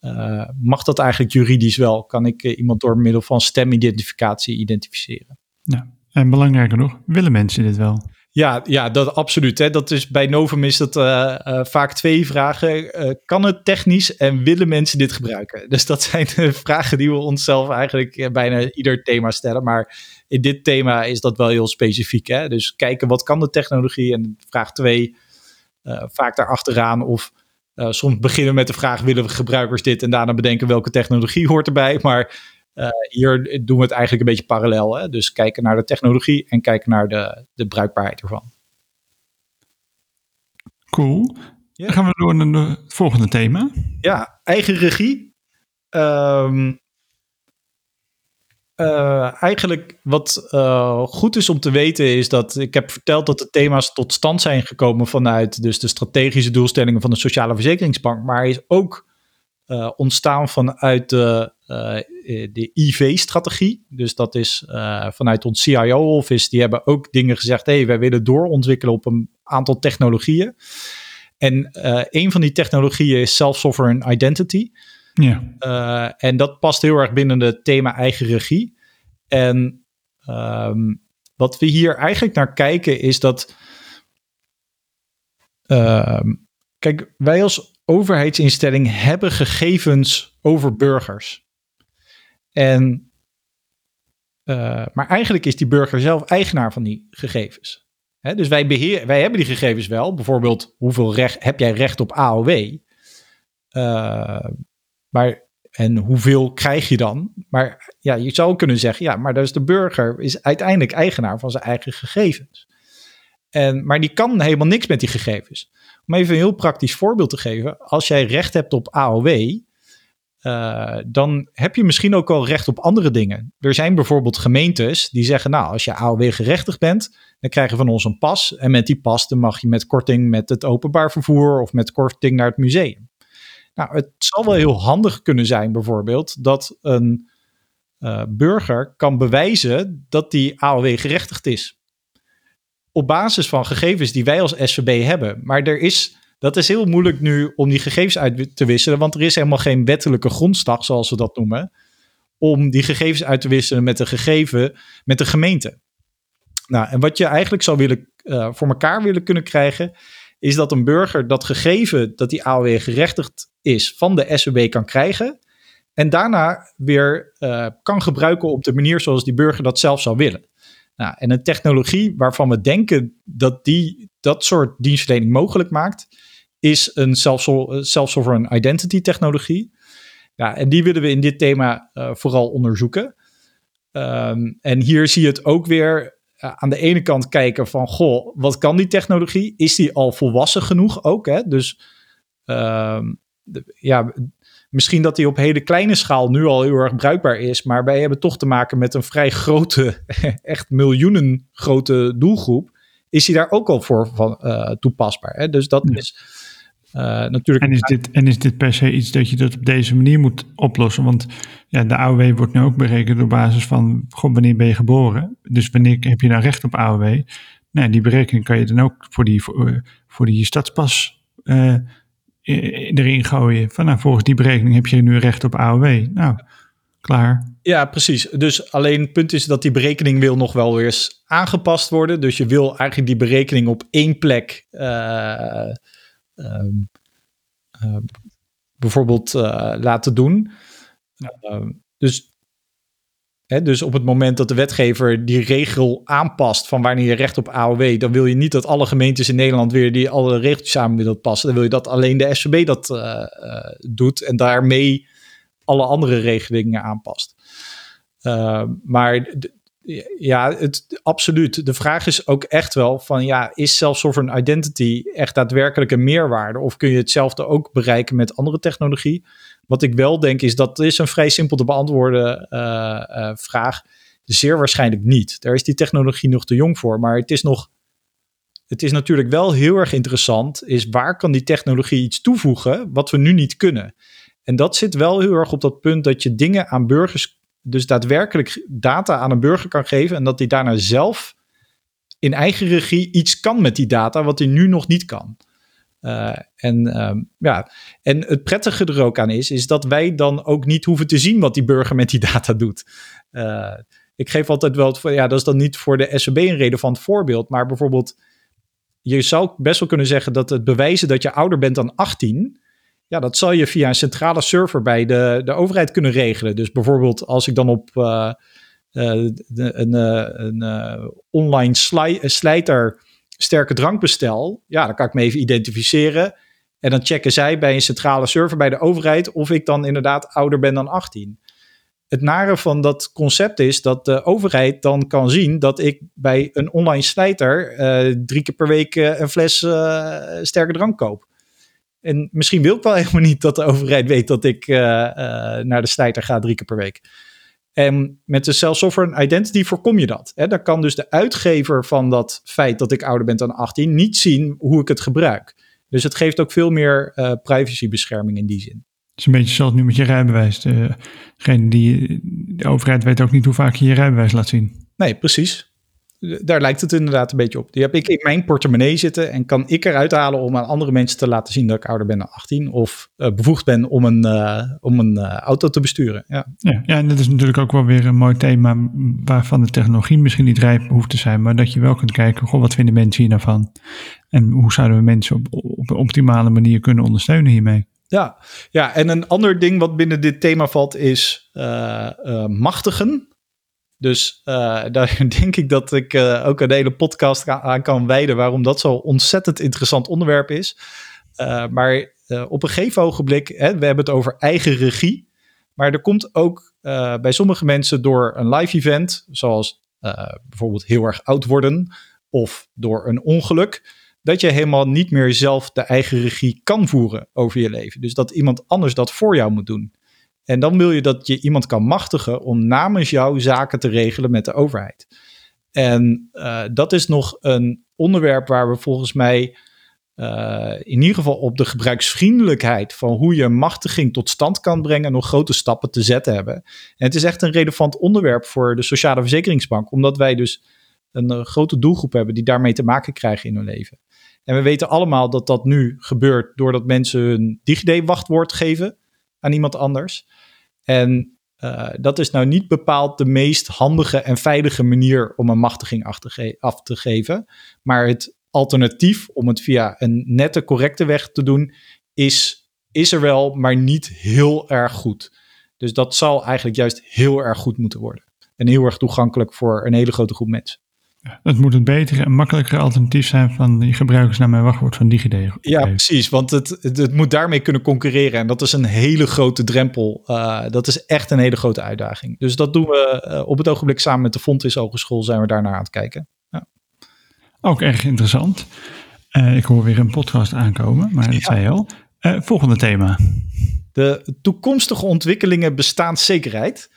uh, mag dat eigenlijk juridisch wel? Kan ik uh, iemand door middel van stemidentificatie identificeren? Ja, en belangrijker nog, willen mensen dit wel? Ja, ja dat absoluut. Hè. Dat is, bij Novum is dat uh, vaak twee vragen. kan het technisch en willen mensen dit gebruiken? (laughs) Dus dat zijn de vragen die we onszelf eigenlijk bijna ieder thema stellen. Maar in dit thema is dat wel heel specifiek. Hè? Dus kijken wat kan de technologie? En vraag twee, vaak daarachteraan of soms beginnen we met de vraag: willen we gebruikers dit? En daarna bedenken welke technologie hoort erbij. Maar uh, hier doen we het eigenlijk een beetje parallel. Hè? Dus kijken naar de technologie en kijken naar de, de bruikbaarheid ervan. Cool. Ja. Dan gaan we door naar het volgende thema. Ja, eigen regie. Um, uh, eigenlijk wat uh, goed is om te weten is dat ik heb verteld dat de thema's tot stand zijn gekomen vanuit dus de strategische doelstellingen van de Sociale Verzekeringsbank, maar is ook uh, ontstaan vanuit de, de IV-strategie. Dus dat is vanuit ons CIO-office, die hebben ook dingen gezegd, hé, hey, wij willen doorontwikkelen op een aantal technologieën. En een van die technologieën is self-sovereign identity. Ja. En dat past heel erg binnen het thema eigen regie. En um, wat we hier eigenlijk naar kijken is dat. Uh, kijk, wij als overheidsinstelling hebben gegevens over burgers. En, uh, maar eigenlijk is die burger zelf eigenaar van die gegevens. Dus wij, beheer, wij hebben die gegevens wel. Bijvoorbeeld, hoeveel recht, heb jij recht op AOW? Uh, maar, en hoeveel krijg je dan? Maar ja, je zou kunnen zeggen, ja, maar dus de burger is uiteindelijk eigenaar van zijn eigen gegevens. En, maar die kan helemaal niks met die gegevens. Om even een heel praktisch voorbeeld te geven. Als jij recht hebt op AOW, uh, dan heb je misschien ook al recht op andere dingen. Er zijn bijvoorbeeld gemeentes die zeggen, nou, als je AOW gerechtigd bent, dan krijg je van ons een pas. En met die pas dan mag je met korting met het openbaar vervoer of met korting naar het museum. Nou, het zal wel heel handig kunnen zijn, bijvoorbeeld, dat een uh, burger kan bewijzen dat die AOW gerechtigd is. Op basis van gegevens die wij als SVB hebben. Maar er is, dat is heel moeilijk nu om die gegevens uit te wisselen, want er is helemaal geen wettelijke grondslag, zoals we dat noemen, om die gegevens uit te wisselen met een gegeven, met de gemeente. Nou, en wat je eigenlijk zou willen, uh, voor elkaar willen kunnen krijgen, is dat een burger dat gegeven dat die AOW gerechtigd is van de SWB kan krijgen. En daarna weer uh, kan gebruiken op de manier zoals die burger dat zelf zou willen. Nou, en een technologie waarvan we denken dat die dat soort dienstverlening mogelijk maakt, is een self-sovereign identity technologie. Ja, en die willen we in dit thema uh, vooral onderzoeken. Um, en hier zie je het ook weer uh, aan de ene kant kijken van, goh, wat kan die technologie? Is die al volwassen genoeg ook? Hè? Dus um, ja, misschien dat die op hele kleine schaal nu al heel erg bruikbaar is, maar wij hebben toch te maken met een vrij grote, (laughs) echt miljoenen grote doelgroep. Is die daar ook al voor van, uh, toepasbaar? Hè? Dus dat is uh, natuurlijk. En is, dit, en is dit per se iets dat je dat op deze manier moet oplossen? Want ja, de AOW wordt nu ook berekend op basis van goh, wanneer ben je geboren? Dus wanneer heb je nou recht op AOW? Nou, die berekening kan je dan ook voor die, voor, voor die stadspas uh, erin gooien. Van nou, volgens die berekening heb je nu recht op AOW. Nou, klaar. Ja, precies. Dus alleen het punt is dat die berekening wil nog wel weer eens aangepast worden. Dus je wil eigenlijk die berekening op één plek uh, uh, uh, bijvoorbeeld laten doen. Ehm, dus dus op het moment dat de wetgever die regel aanpast van wanneer je recht op AOW, dan wil je niet dat alle gemeentes in Nederland weer die alle regeltjes samen willen passen. Dan wil je dat alleen de SCB dat uh, uh, doet en daarmee alle andere regelingen aanpast. Uh, maar ja, het, absoluut. De vraag is ook echt wel van ja, is self-sovereign identity echt daadwerkelijk een meerwaarde? Of kun je hetzelfde ook bereiken met andere technologie? Wat ik wel denk is dat is een vrij simpel te beantwoorden uh, uh, vraag. Zeer waarschijnlijk niet. Daar is die technologie nog te jong voor. Maar het is nog. Het is natuurlijk wel heel erg interessant. Is waar kan die technologie iets toevoegen wat we nu niet kunnen? En dat zit wel heel erg op dat punt dat je dingen aan burgers dus daadwerkelijk data aan een burger kan geven en dat hij daarna zelf in eigen regie iets kan met die data wat hij nu nog niet kan. Uh, en, um, ja. en het prettige er ook aan is, is dat wij dan ook niet hoeven te zien wat die burger met die data doet. Uh, ik geef altijd wel, het, ja, dat is dan niet voor de SEB een relevant voorbeeld, maar bijvoorbeeld, je zou best wel kunnen zeggen dat het bewijzen dat je ouder bent dan 18, ja, dat zal je via een centrale server bij de, de overheid kunnen regelen. Dus bijvoorbeeld als ik dan op uh, een, een online sli slijter sterke drank bestel, ja, dan kan ik me even identificeren. En dan checken zij bij een centrale server bij de overheid of ik dan inderdaad ouder ben dan 18. Het nare van dat concept is dat de overheid dan kan zien dat ik bij een online slijter drie keer per week een fles sterke drank koop. En misschien wil ik wel helemaal niet dat de overheid weet dat ik naar de slijter ga drie keer per week. En met de self-sovereign identity voorkom je dat. Hè? Dan kan dus de uitgever van dat feit dat ik ouder ben dan 18 niet zien hoe ik het gebruik. Dus het geeft ook veel meer uh, privacybescherming in die zin. Het is een beetje zoals nu met je rijbewijs. Degene die, de overheid weet ook niet hoe vaak je je rijbewijs laat zien. Nee, precies daar lijkt het inderdaad een beetje op. Die heb ik in mijn portemonnee zitten en kan ik eruit halen om aan andere mensen te laten zien dat ik ouder ben dan 18 of uh, bevoegd ben om een, uh, om een uh, auto te besturen. Ja. Ja, ja, en dat is natuurlijk ook wel weer een mooi thema waarvan de technologie misschien niet rijp hoeft te zijn, maar dat je wel kunt kijken, goh, wat vinden mensen hier nou van? En hoe zouden we mensen op, op een optimale manier kunnen ondersteunen hiermee? Ja, ja, en een ander ding wat binnen dit thema valt is machtigen. Dus uh, (laughs) daar denk ik dat ik uh, ook een hele podcast aan kan wijden waarom dat zo'n ontzettend interessant onderwerp is. Uh, maar op een gegeven ogenblik, hè, we hebben het over eigen regie. Maar er komt ook bij sommige mensen door een live event, zoals bijvoorbeeld heel erg oud worden of door een ongeluk, dat je helemaal niet meer zelf de eigen regie kan voeren over je leven. Dus dat iemand anders dat voor jou moet doen. En dan wil je dat je iemand kan machtigen om namens jou zaken te regelen met de overheid. En uh, dat is nog een onderwerp waar we volgens mij uh, in ieder geval op de gebruiksvriendelijkheid van hoe je machtiging tot stand kan brengen, nog grote stappen te zetten hebben. En het is echt een relevant onderwerp voor de Sociale Verzekeringsbank, omdat wij dus een uh, grote doelgroep hebben die daarmee te maken krijgen in hun leven. En we weten allemaal dat dat nu gebeurt doordat mensen hun DigiD-wachtwoord geven aan iemand anders. En uh, dat is nou niet bepaald de meest handige en veilige manier om een machtiging af te, af te geven. Maar het alternatief om het via een nette, correcte weg te doen, is, is er wel, maar niet heel erg goed. Dus dat zal eigenlijk juist heel erg goed moeten worden. En heel erg toegankelijk voor een hele grote groep mensen. Het moet een betere en makkelijkere alternatief zijn van die gebruikers naar mijn wachtwoord van DigiD. Ja, precies. Want het, het, het, moet daarmee kunnen concurreren. En dat is een hele grote drempel. Uh, dat is echt een hele grote uitdaging. Dus dat doen we uh, op het ogenblik samen met de Fontis Hogeschool zijn we daarnaar aan het kijken. Ja. Ook erg interessant. Uh, ik hoor weer een podcast aankomen, maar dat ja. zei je al. volgende thema. De toekomstige ontwikkelingen bestaanszekerheid.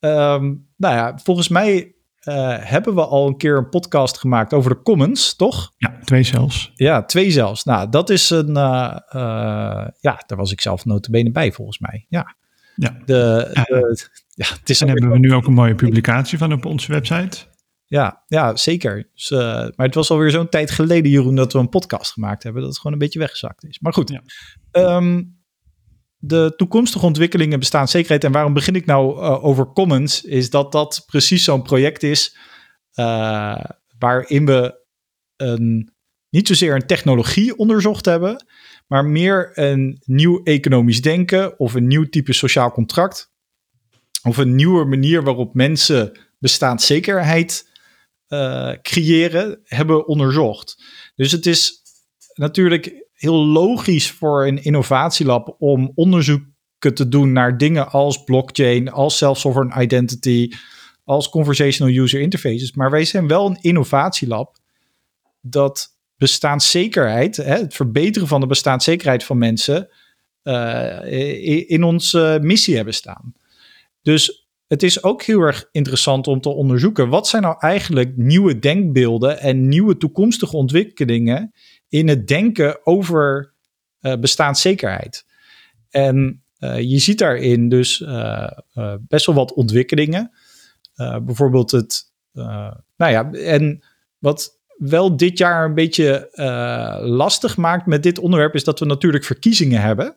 Um, nou ja, volgens mij uh, hebben we al een keer een podcast gemaakt over de commons, toch? Ja, twee zelfs. Ja, twee zelfs. Nou, dat is een... Uh, uh, ja, daar was ik zelf notabene bij, volgens mij. Ja. Ja. De, ja. De, ja het is en hebben we nu ook een mooie publicatie van op onze website. Ja, ja zeker. Dus, maar het was alweer zo'n tijd geleden, Jeroen, dat we een podcast gemaakt hebben. Dat het gewoon een beetje weggezakt is. Maar goed. Ja. Um, de toekomstige ontwikkelingen bestaanszekerheid. En waarom begin ik nou uh, over Commons? Is dat dat precies zo'n project is uh, waarin we een, niet zozeer een technologie onderzocht hebben, maar meer een nieuw economisch denken of een nieuw type sociaal contract. Of een nieuwe manier waarop mensen bestaanszekerheid uh, creëren, hebben onderzocht. Dus het is natuurlijk heel logisch voor een innovatielab om onderzoek te doen naar dingen als blockchain, als self-sovereign identity, als conversational user interfaces. Maar wij zijn wel een innovatielab dat bestaanszekerheid, hè, het verbeteren van de bestaanszekerheid van mensen, uh, in onze missie hebben staan. Dus het is ook heel erg interessant om te onderzoeken wat zijn nou eigenlijk nieuwe denkbeelden en nieuwe toekomstige ontwikkelingen in het denken over uh, bestaanszekerheid. En uh, je ziet daarin dus best wel wat ontwikkelingen. bijvoorbeeld het, nou ja, en wat wel dit jaar een beetje lastig maakt met dit onderwerp is dat we natuurlijk verkiezingen hebben.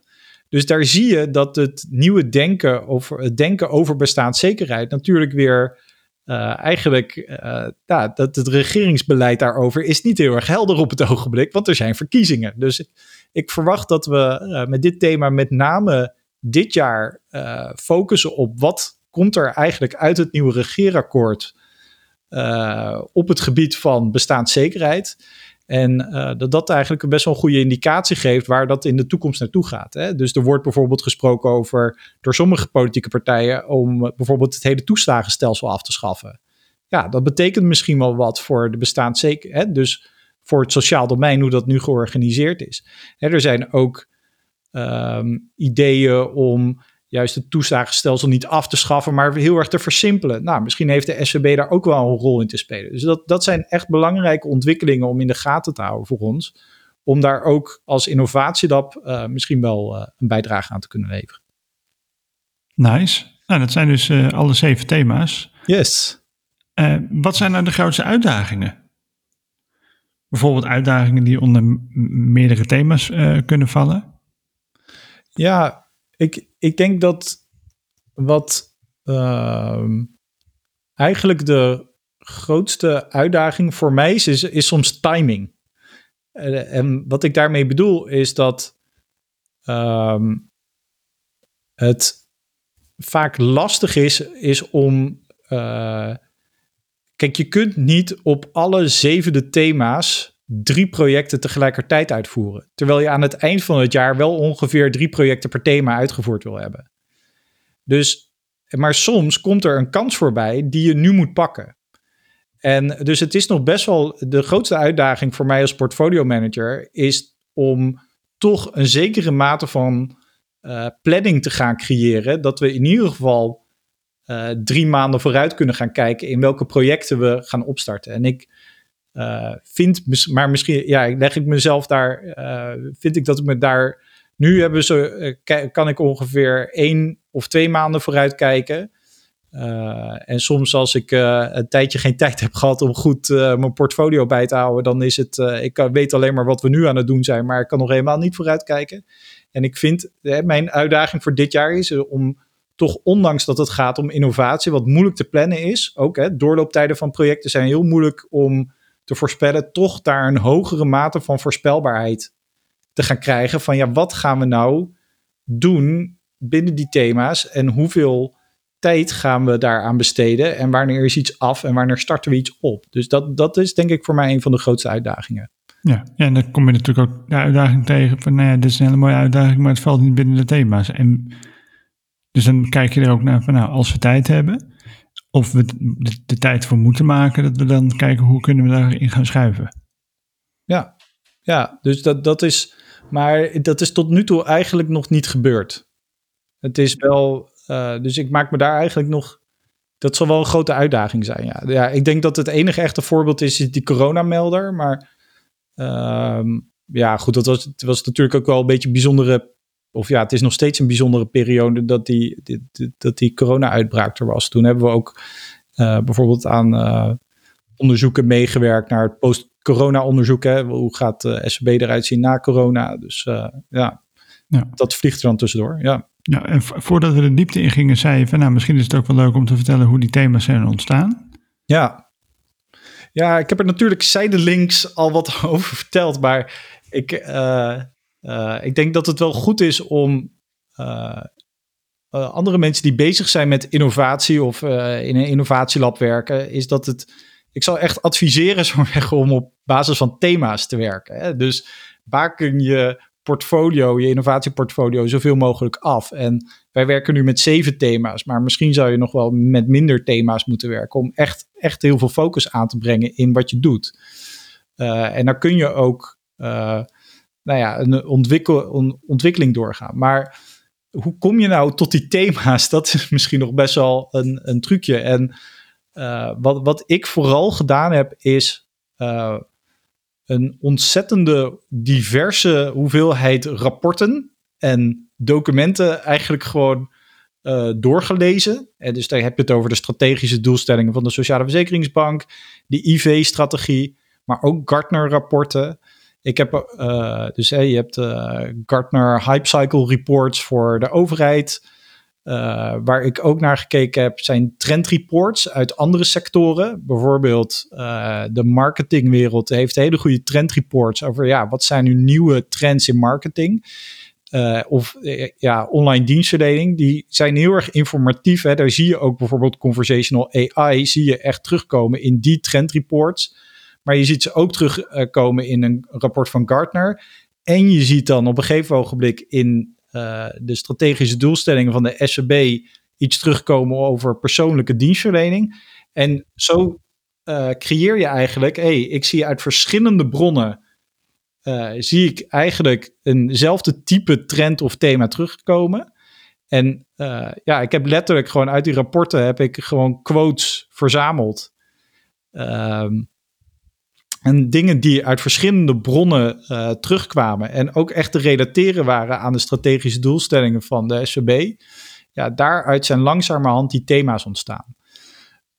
Dus daar zie je dat het nieuwe denken over het denken over bestaanszekerheid natuurlijk weer uh, eigenlijk uh, ja, dat het regeringsbeleid daarover is niet heel erg helder op het ogenblik, want er zijn verkiezingen. Dus ik verwacht dat we uh, met dit thema met name dit jaar focussen op wat komt er eigenlijk uit het nieuwe regeerakkoord op het gebied van bestaanszekerheid. En uh, dat dat eigenlijk best wel een goede indicatie geeft waar dat in de toekomst naartoe gaat. Hè? Dus er wordt bijvoorbeeld gesproken over door sommige politieke partijen om bijvoorbeeld het hele toeslagenstelsel af te schaffen. Ja, dat betekent misschien wel wat voor de bestaanszekerheid. Dus voor het sociaal domein, hoe dat nu georganiseerd is. Hè, er zijn ook um, ideeën om juist het toeslagenstelsel niet af te schaffen, maar heel erg te versimpelen. Nou, misschien heeft de SVB daar ook wel een rol in te spelen. Dus dat, dat zijn echt belangrijke ontwikkelingen om in de gaten te houden voor ons. Om daar ook als innovatielab uh, misschien wel uh, een bijdrage aan te kunnen leveren. Nice. Nou, dat zijn dus uh, alle zeven thema's. Yes. wat zijn nou de grootste uitdagingen? Bijvoorbeeld uitdagingen die onder meerdere thema's kunnen vallen? Ja, ik, ik denk dat wat uh, eigenlijk de grootste uitdaging voor mij is, is, soms timing. En wat ik daarmee bedoel is dat uh, het vaak lastig is, is om. Uh, kijk, je kunt niet op alle zevende thema's drie projecten tegelijkertijd uitvoeren. Terwijl je aan het eind van het jaar wel ongeveer drie projecten per thema uitgevoerd wil hebben. Dus, maar soms komt er een kans voorbij die je nu moet pakken. En dus het is nog best wel de grootste uitdaging voor mij als portfolio manager is om toch een zekere mate van uh, planning te gaan creëren. Dat we in ieder geval uh, drie maanden vooruit kunnen gaan kijken in welke projecten we gaan opstarten. En ik uh, vind, maar misschien, ja, leg ik mezelf daar, uh, vind ik dat ik me daar, nu hebben ze, uh, kan ik ongeveer één of twee maanden vooruit kijken. en soms als ik een tijdje geen (laughs) tijd heb gehad om goed mijn portfolio bij te houden, dan is het, ik weet alleen maar wat we nu aan het doen zijn, maar ik kan nog helemaal niet vooruit kijken. En ik vind, mijn uitdaging voor dit jaar is om toch ondanks dat het gaat om innovatie, wat moeilijk te plannen is, ook hè, doorlooptijden van projecten zijn heel moeilijk om te voorspellen, toch daar een hogere mate van voorspelbaarheid te gaan krijgen. Van ja, wat gaan we nou doen binnen die thema's en hoeveel tijd gaan we daaraan besteden en wanneer is iets af en wanneer starten we iets op. Dus dat, dat is denk ik voor mij een van de grootste uitdagingen. Ja, en dan kom je natuurlijk ook de uitdaging tegen van, nou ja, dit is een hele mooie uitdaging, maar het valt niet binnen de thema's. En dus dan kijk je er ook naar van, nou, als we tijd hebben, of we de, de, tijd voor moeten maken, dat we dan kijken hoe kunnen we daarin gaan schuiven. Ja, ja dus dat, dat is, maar dat is tot nu toe eigenlijk nog niet gebeurd. Het is wel, uh, dus ik maak me daar eigenlijk nog, dat zal wel een grote uitdaging zijn. Ja, ja ik denk dat het enige echte voorbeeld is, is die coronamelder, maar uh, ja, goed, dat was, het was natuurlijk ook wel een beetje een bijzondere of ja, het is nog steeds een bijzondere periode dat die, die dat die corona-uitbraak er was. Toen hebben we ook uh, bijvoorbeeld aan uh, onderzoeken meegewerkt naar het post-corona-onderzoek. Hoe gaat de SCB eruit zien na corona? Dus uh, ja, ja, dat vliegt er dan tussendoor. Ja. Ja, en voordat we de diepte in gingen, zei je van nou, misschien is het ook wel leuk om te vertellen hoe die thema's zijn ontstaan. Ja, ja ik heb er natuurlijk zijdelings al wat (laughs) over verteld, maar ik, uh, ik denk dat het wel goed is om uh, uh, andere mensen die bezig zijn met innovatie of in een innovatielab werken, is dat het. Ik zal echt adviseren (laughs) zo zeggen, om op basis van thema's te werken. Hè? Dus baken je portfolio, je innovatieportfolio, zoveel mogelijk af. En wij werken nu met zeven thema's, maar misschien zou je nog wel met minder thema's moeten werken om echt, echt heel veel focus aan te brengen in wat je doet. En dan kun je ook nou ja, een ontwikkel, een ontwikkeling doorgaan. Maar hoe kom je nou tot die thema's? Dat is misschien nog best wel een, een trucje. En uh, wat, wat ik vooral gedaan heb, is een ontzettende diverse hoeveelheid rapporten en documenten eigenlijk gewoon uh, doorgelezen. En dus daar heb je het over de strategische doelstellingen van de Sociale Verzekeringsbank, de IV-strategie, maar ook Gartner-rapporten. Ik heb uh, dus je hebt uh, Gartner Hype Cycle reports voor de overheid. Uh, waar ik ook naar gekeken heb, zijn trendreports uit andere sectoren. Bijvoorbeeld de marketingwereld heeft hele goede trendreports over ja, wat zijn nu nieuwe trends in marketing. Of ja, online dienstverlening. Die zijn heel erg informatief. Hè. Daar zie je ook bijvoorbeeld conversational AI, zie je echt terugkomen in die trendreports. Maar je ziet ze ook terugkomen in een rapport van Gartner. En je ziet dan op een gegeven ogenblik in uh, de strategische doelstellingen van de SEB iets terugkomen over persoonlijke dienstverlening. En zo uh, creëer je eigenlijk, hey, ik zie uit verschillende bronnen, zie ik eigenlijk eenzelfde type trend of thema terugkomen. En ja, ik heb letterlijk gewoon uit die rapporten heb ik gewoon quotes verzameld. Um, en dingen die uit verschillende bronnen uh, terugkwamen en ook echt te relateren waren aan de strategische doelstellingen van de SVB. Ja, daaruit zijn langzamerhand die thema's ontstaan.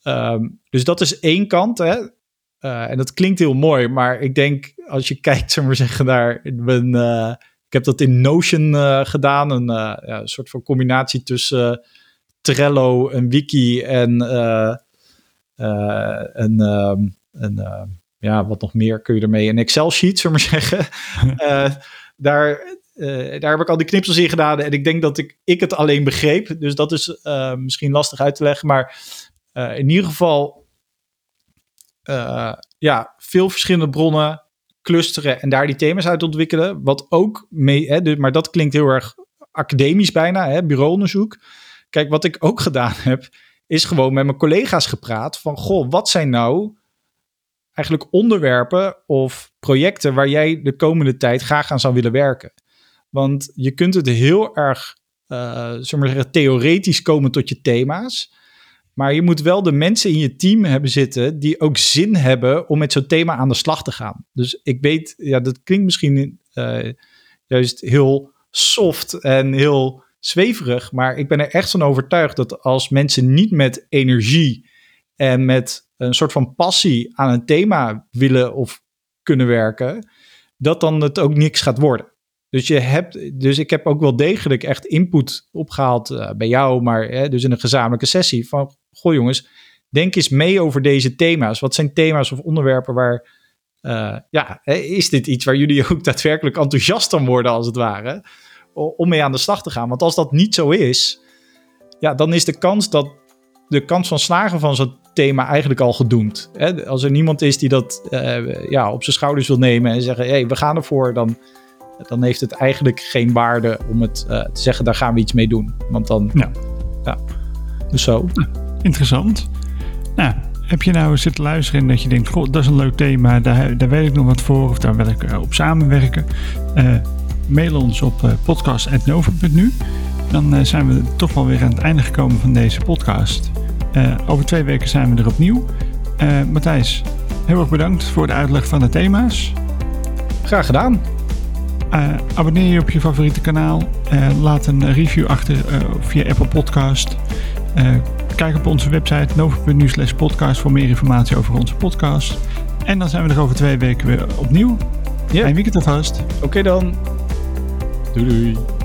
Um, dus dat is één kant. Hè? Uh, en dat klinkt heel mooi, maar ik denk als je (laughs) kijkt, zeg maar zeggen, naar een, uh, ik heb dat in Notion gedaan, een, ja, soort van combinatie tussen Trello, een wiki en een, um, een ja, wat nog meer kun je ermee? Een Excel-sheet, zullen we maar zeggen. uh, (laughs) daar, uh, daar heb ik al die knipsels in gedaan en ik denk dat ik, ik het alleen begreep. Dus dat is uh, misschien lastig uit te leggen. Maar in ieder geval, ja, veel verschillende bronnen clusteren en daar die thema's uit ontwikkelen. Wat ook mee, hè, dus, maar dat klinkt heel erg academisch bijna, hè, bureauonderzoek. Kijk, wat ik ook gedaan heb, is gewoon met mijn collega's gepraat van, goh, wat zijn nou eigenlijk onderwerpen of projecten waar jij de komende tijd graag aan zou willen werken. Want je kunt het heel erg, uh, zeggen, theoretisch komen tot je thema's. Maar je moet wel de mensen in je team hebben zitten die ook zin hebben om met zo'n thema aan de slag te gaan. Dus ik weet, ja, dat klinkt misschien uh, juist heel soft en heel zweverig, maar ik ben er echt van overtuigd dat als mensen niet met energie en met een soort van passie aan een thema willen of kunnen werken, dat dan het ook niks gaat worden. Dus, je hebt, dus ik heb ook wel degelijk echt input opgehaald uh, bij jou, maar hè, dus in een gezamenlijke sessie van, goh jongens, denk eens mee over deze thema's. Wat zijn thema's of onderwerpen waar, uh, ja, is dit iets waar jullie (laughs) ook daadwerkelijk enthousiast van worden als het ware, om mee aan de slag te gaan? Want als dat niet zo is, ja, dan is de kans dat de kans van slagen van zo'n thema eigenlijk al gedoemd. Hè? Als er niemand is die dat uh, ja, op zijn schouders wil nemen en zeggen: hé, hey, we gaan ervoor, dan, dan heeft het eigenlijk geen waarde om het uh, te zeggen: daar gaan we iets mee doen. Want dan, ja, ja dus zo. Interessant. Nou, heb je nou zitten luisteren en dat je denkt: Goh, dat is een leuk thema, daar, daar weet ik nog wat voor, of daar wil ik uh, op samenwerken? mail ons op podcast.nova.nu. Dan zijn we toch wel weer aan het einde gekomen van deze podcast. Uh, over twee weken zijn we er opnieuw. Uh, Matthijs, heel erg bedankt voor de uitleg van de thema's. Graag gedaan. Uh, abonneer je op je favoriete kanaal. laat een review achter via Apple Podcast. kijk op onze website nova.nu slash podcast voor meer informatie over onze podcast. En dan zijn we er over twee weken weer opnieuw. Ja. Fijn weekend alvast. Oké okay dan. Doei doei.